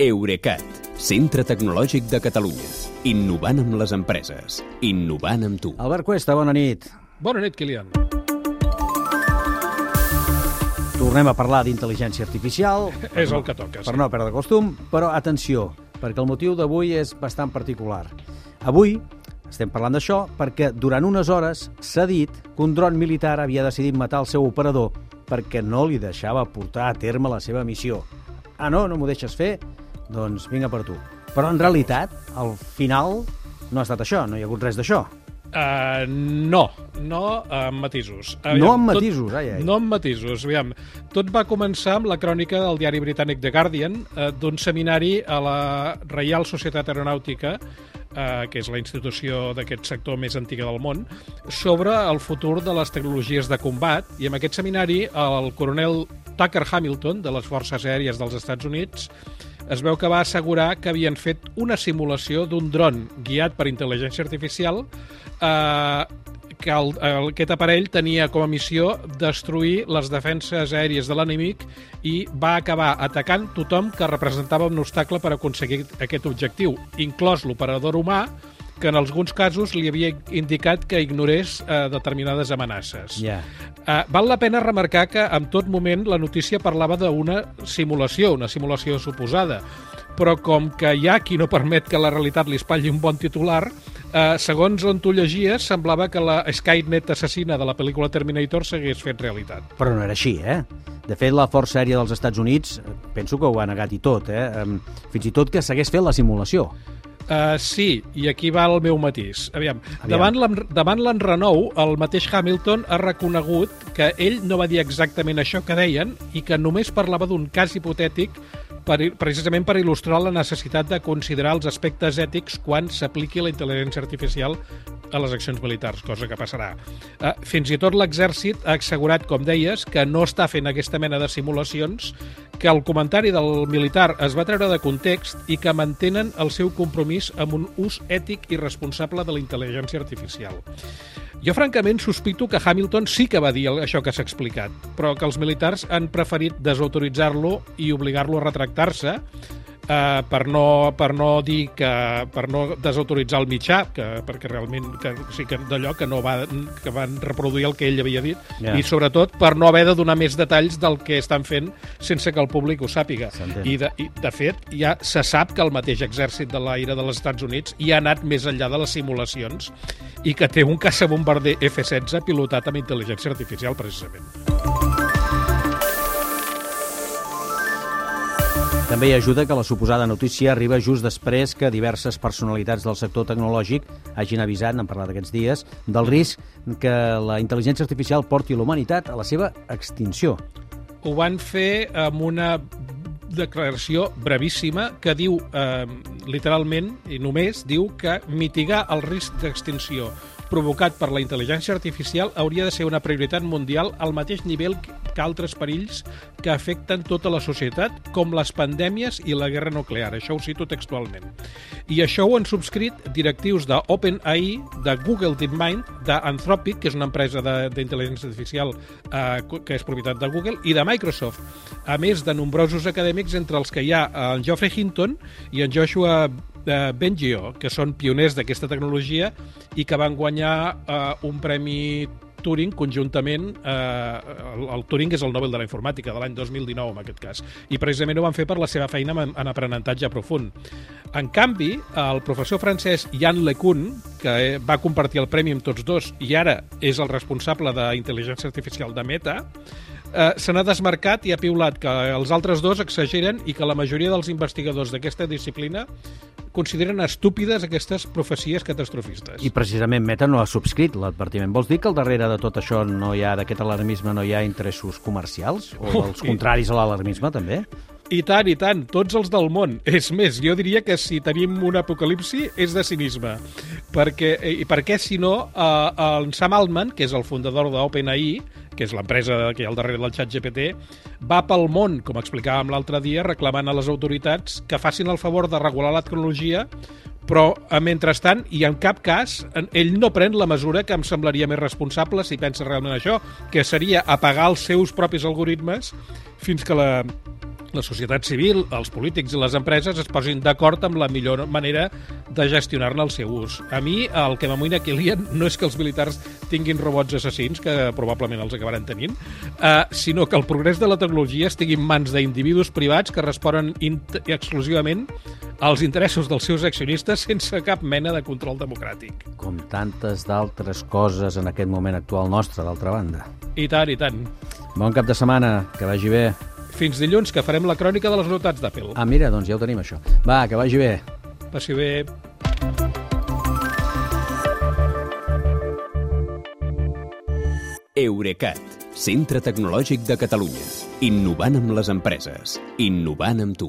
Eurecat, centre tecnològic de Catalunya. Innovant amb les empreses. Innovant amb tu. Albert Cuesta, bona nit. Bona nit, Kilian. Tornem a parlar d'intel·ligència artificial. És el que toca, Per sí. no perdre costum, però atenció, perquè el motiu d'avui és bastant particular. Avui estem parlant d'això perquè durant unes hores s'ha dit que un dron militar havia decidit matar el seu operador perquè no li deixava portar a terme la seva missió. Ah, no? No m'ho deixes fer? Doncs vinga per tu. Però en realitat, al final, no ha estat això, no hi ha hagut res d'això. Uh, no, no amb matisos. No amb matisos, ai, ai. No amb matisos, aviam. Tot va començar amb la crònica del diari britànic The Guardian uh, d'un seminari a la Reial Societat Aeronàutica eh, que és la institució d'aquest sector més antiga del món, sobre el futur de les tecnologies de combat. I en aquest seminari, el coronel Tucker Hamilton, de les Forces Aèries dels Estats Units, es veu que va assegurar que havien fet una simulació d'un dron guiat per intel·ligència artificial eh, que el, el, aquest aparell tenia com a missió destruir les defenses aèries de l'enemic i va acabar atacant tothom que representava un obstacle per aconseguir aquest objectiu, inclòs l'operador humà, que en alguns casos li havia indicat que ignorés eh, determinades amenaces. Ja. Uh, val la pena remarcar que en tot moment la notícia parlava d'una simulació, una simulació suposada, però com que hi ha qui no permet que la realitat li espatlli un bon titular, uh, segons on tu llegies, semblava que la Skynet assassina de la pel·lícula Terminator s'hagués fet realitat. Però no era així, eh? De fet, la Força Aèria dels Estats Units, eh, penso que ho ha negat i tot, eh? Fins i tot que s'hagués fet la simulació. Uh, sí, i aquí va el meu matís. Aviam, Aviam. davant l'en- davant l'enrenou, el mateix Hamilton ha reconegut que ell no va dir exactament això que deien i que només parlava d'un cas hipotètic per, precisament per il·lustrar la necessitat de considerar els aspectes ètics quan s'apliqui la intel·ligència artificial a les accions militars, cosa que passarà. Uh, fins i tot l'exèrcit ha assegurat, com deies, que no està fent aquesta mena de simulacions, que el comentari del militar es va treure de context i que mantenen el seu compromís amb un ús ètic i responsable de la intel·ligència artificial. Jo, francament, sospito que Hamilton sí que va dir això que s'ha explicat, però que els militars han preferit desautoritzar-lo i obligar-lo a retractar-se eh, per, no, per no dir que per no desautoritzar el mitjà que, perquè realment que, sigui, que d'allò que no va, que van reproduir el que ell havia dit Ja. i sobretot per no haver de donar més detalls del que estan fent sense que el públic ho sàpiga i de, i de fet ja se sap que el mateix exèrcit de l'aire dels Estats Units hi ha anat més enllà de les simulacions i que té un caçabombarder F-16 pilotat amb intel·ligència artificial precisament. També hi ajuda que la suposada notícia arriba just després que diverses personalitats del sector tecnològic hagin avisat, n'hem parlat aquests dies, del risc que la intel·ligència artificial porti la humanitat a la seva extinció. ho van fer amb una declaració brevíssima que diu, eh, literalment, i només, diu que mitigar el risc d'extinció provocat per la intel·ligència artificial hauria de ser una prioritat mundial al mateix nivell que altres perills que afecten tota la societat, com les pandèmies i la guerra nuclear. Això ho cito textualment. I això ho han subscrit directius de OpenAI, de Google DeepMind, d'Anthropic, que és una empresa d'intel·ligència artificial eh, que és propietat de Google, i de Microsoft, a més de nombrosos acadèmics entre els que hi ha en Geoffrey Hinton i en Joshua eh, Bengio, que són pioners d'aquesta tecnologia i que van guanyar eh, un premi Turing conjuntament, eh, el, el Turing és el Nobel de la Informàtica de l'any 2019 en aquest cas, i precisament ho van fer per la seva feina en, en aprenentatge profund. En canvi, el professor francès Yann LeCun, que eh, va compartir el premi amb tots dos i ara és el responsable d'intel·ligència artificial de Meta, eh, se n'ha desmarcat i ha piulat que els altres dos exageren i que la majoria dels investigadors d'aquesta disciplina consideren estúpides aquestes profecies catastrofistes. I precisament Meta no ha subscrit l'advertiment. Vols dir que al darrere de tot això no hi ha, d'aquest alarmisme, no hi ha interessos comercials? O els contraris a l'alarmisme, també? I tant, i tant, tots els del món. És més, jo diria que si tenim un apocalipsi és de cinisme. Perquè, I per què, si no, eh, en Sam Altman, que és el fundador d'OpenAI, que és l'empresa que hi ha al darrere del xat GPT, va pel món, com explicàvem l'altre dia, reclamant a les autoritats que facin el favor de regular la tecnologia però, mentrestant, i en cap cas, ell no pren la mesura que em semblaria més responsable si pensa realment això, que seria apagar els seus propis algoritmes fins que la la societat civil, els polítics i les empreses es posin d'acord amb la millor manera de gestionar-ne el seu ús. A mi el que m'amoïna, Kilian, no és que els militars tinguin robots assassins, que probablement els acabaran tenint, eh, sinó que el progrés de la tecnologia estigui en mans d'individus privats que responen exclusivament als interessos dels seus accionistes sense cap mena de control democràtic. Com tantes d'altres coses en aquest moment actual nostre, d'altra banda. I tant, i tant. Bon cap de setmana, que vagi bé. Fins dilluns, que farem la crònica de les notats d'Apple. Ah, mira, doncs ja ho tenim, això. Va, que vagi bé. Passi bé. Eurecat, centre tecnològic de Catalunya. Innovant amb les empreses. Innovant amb tu.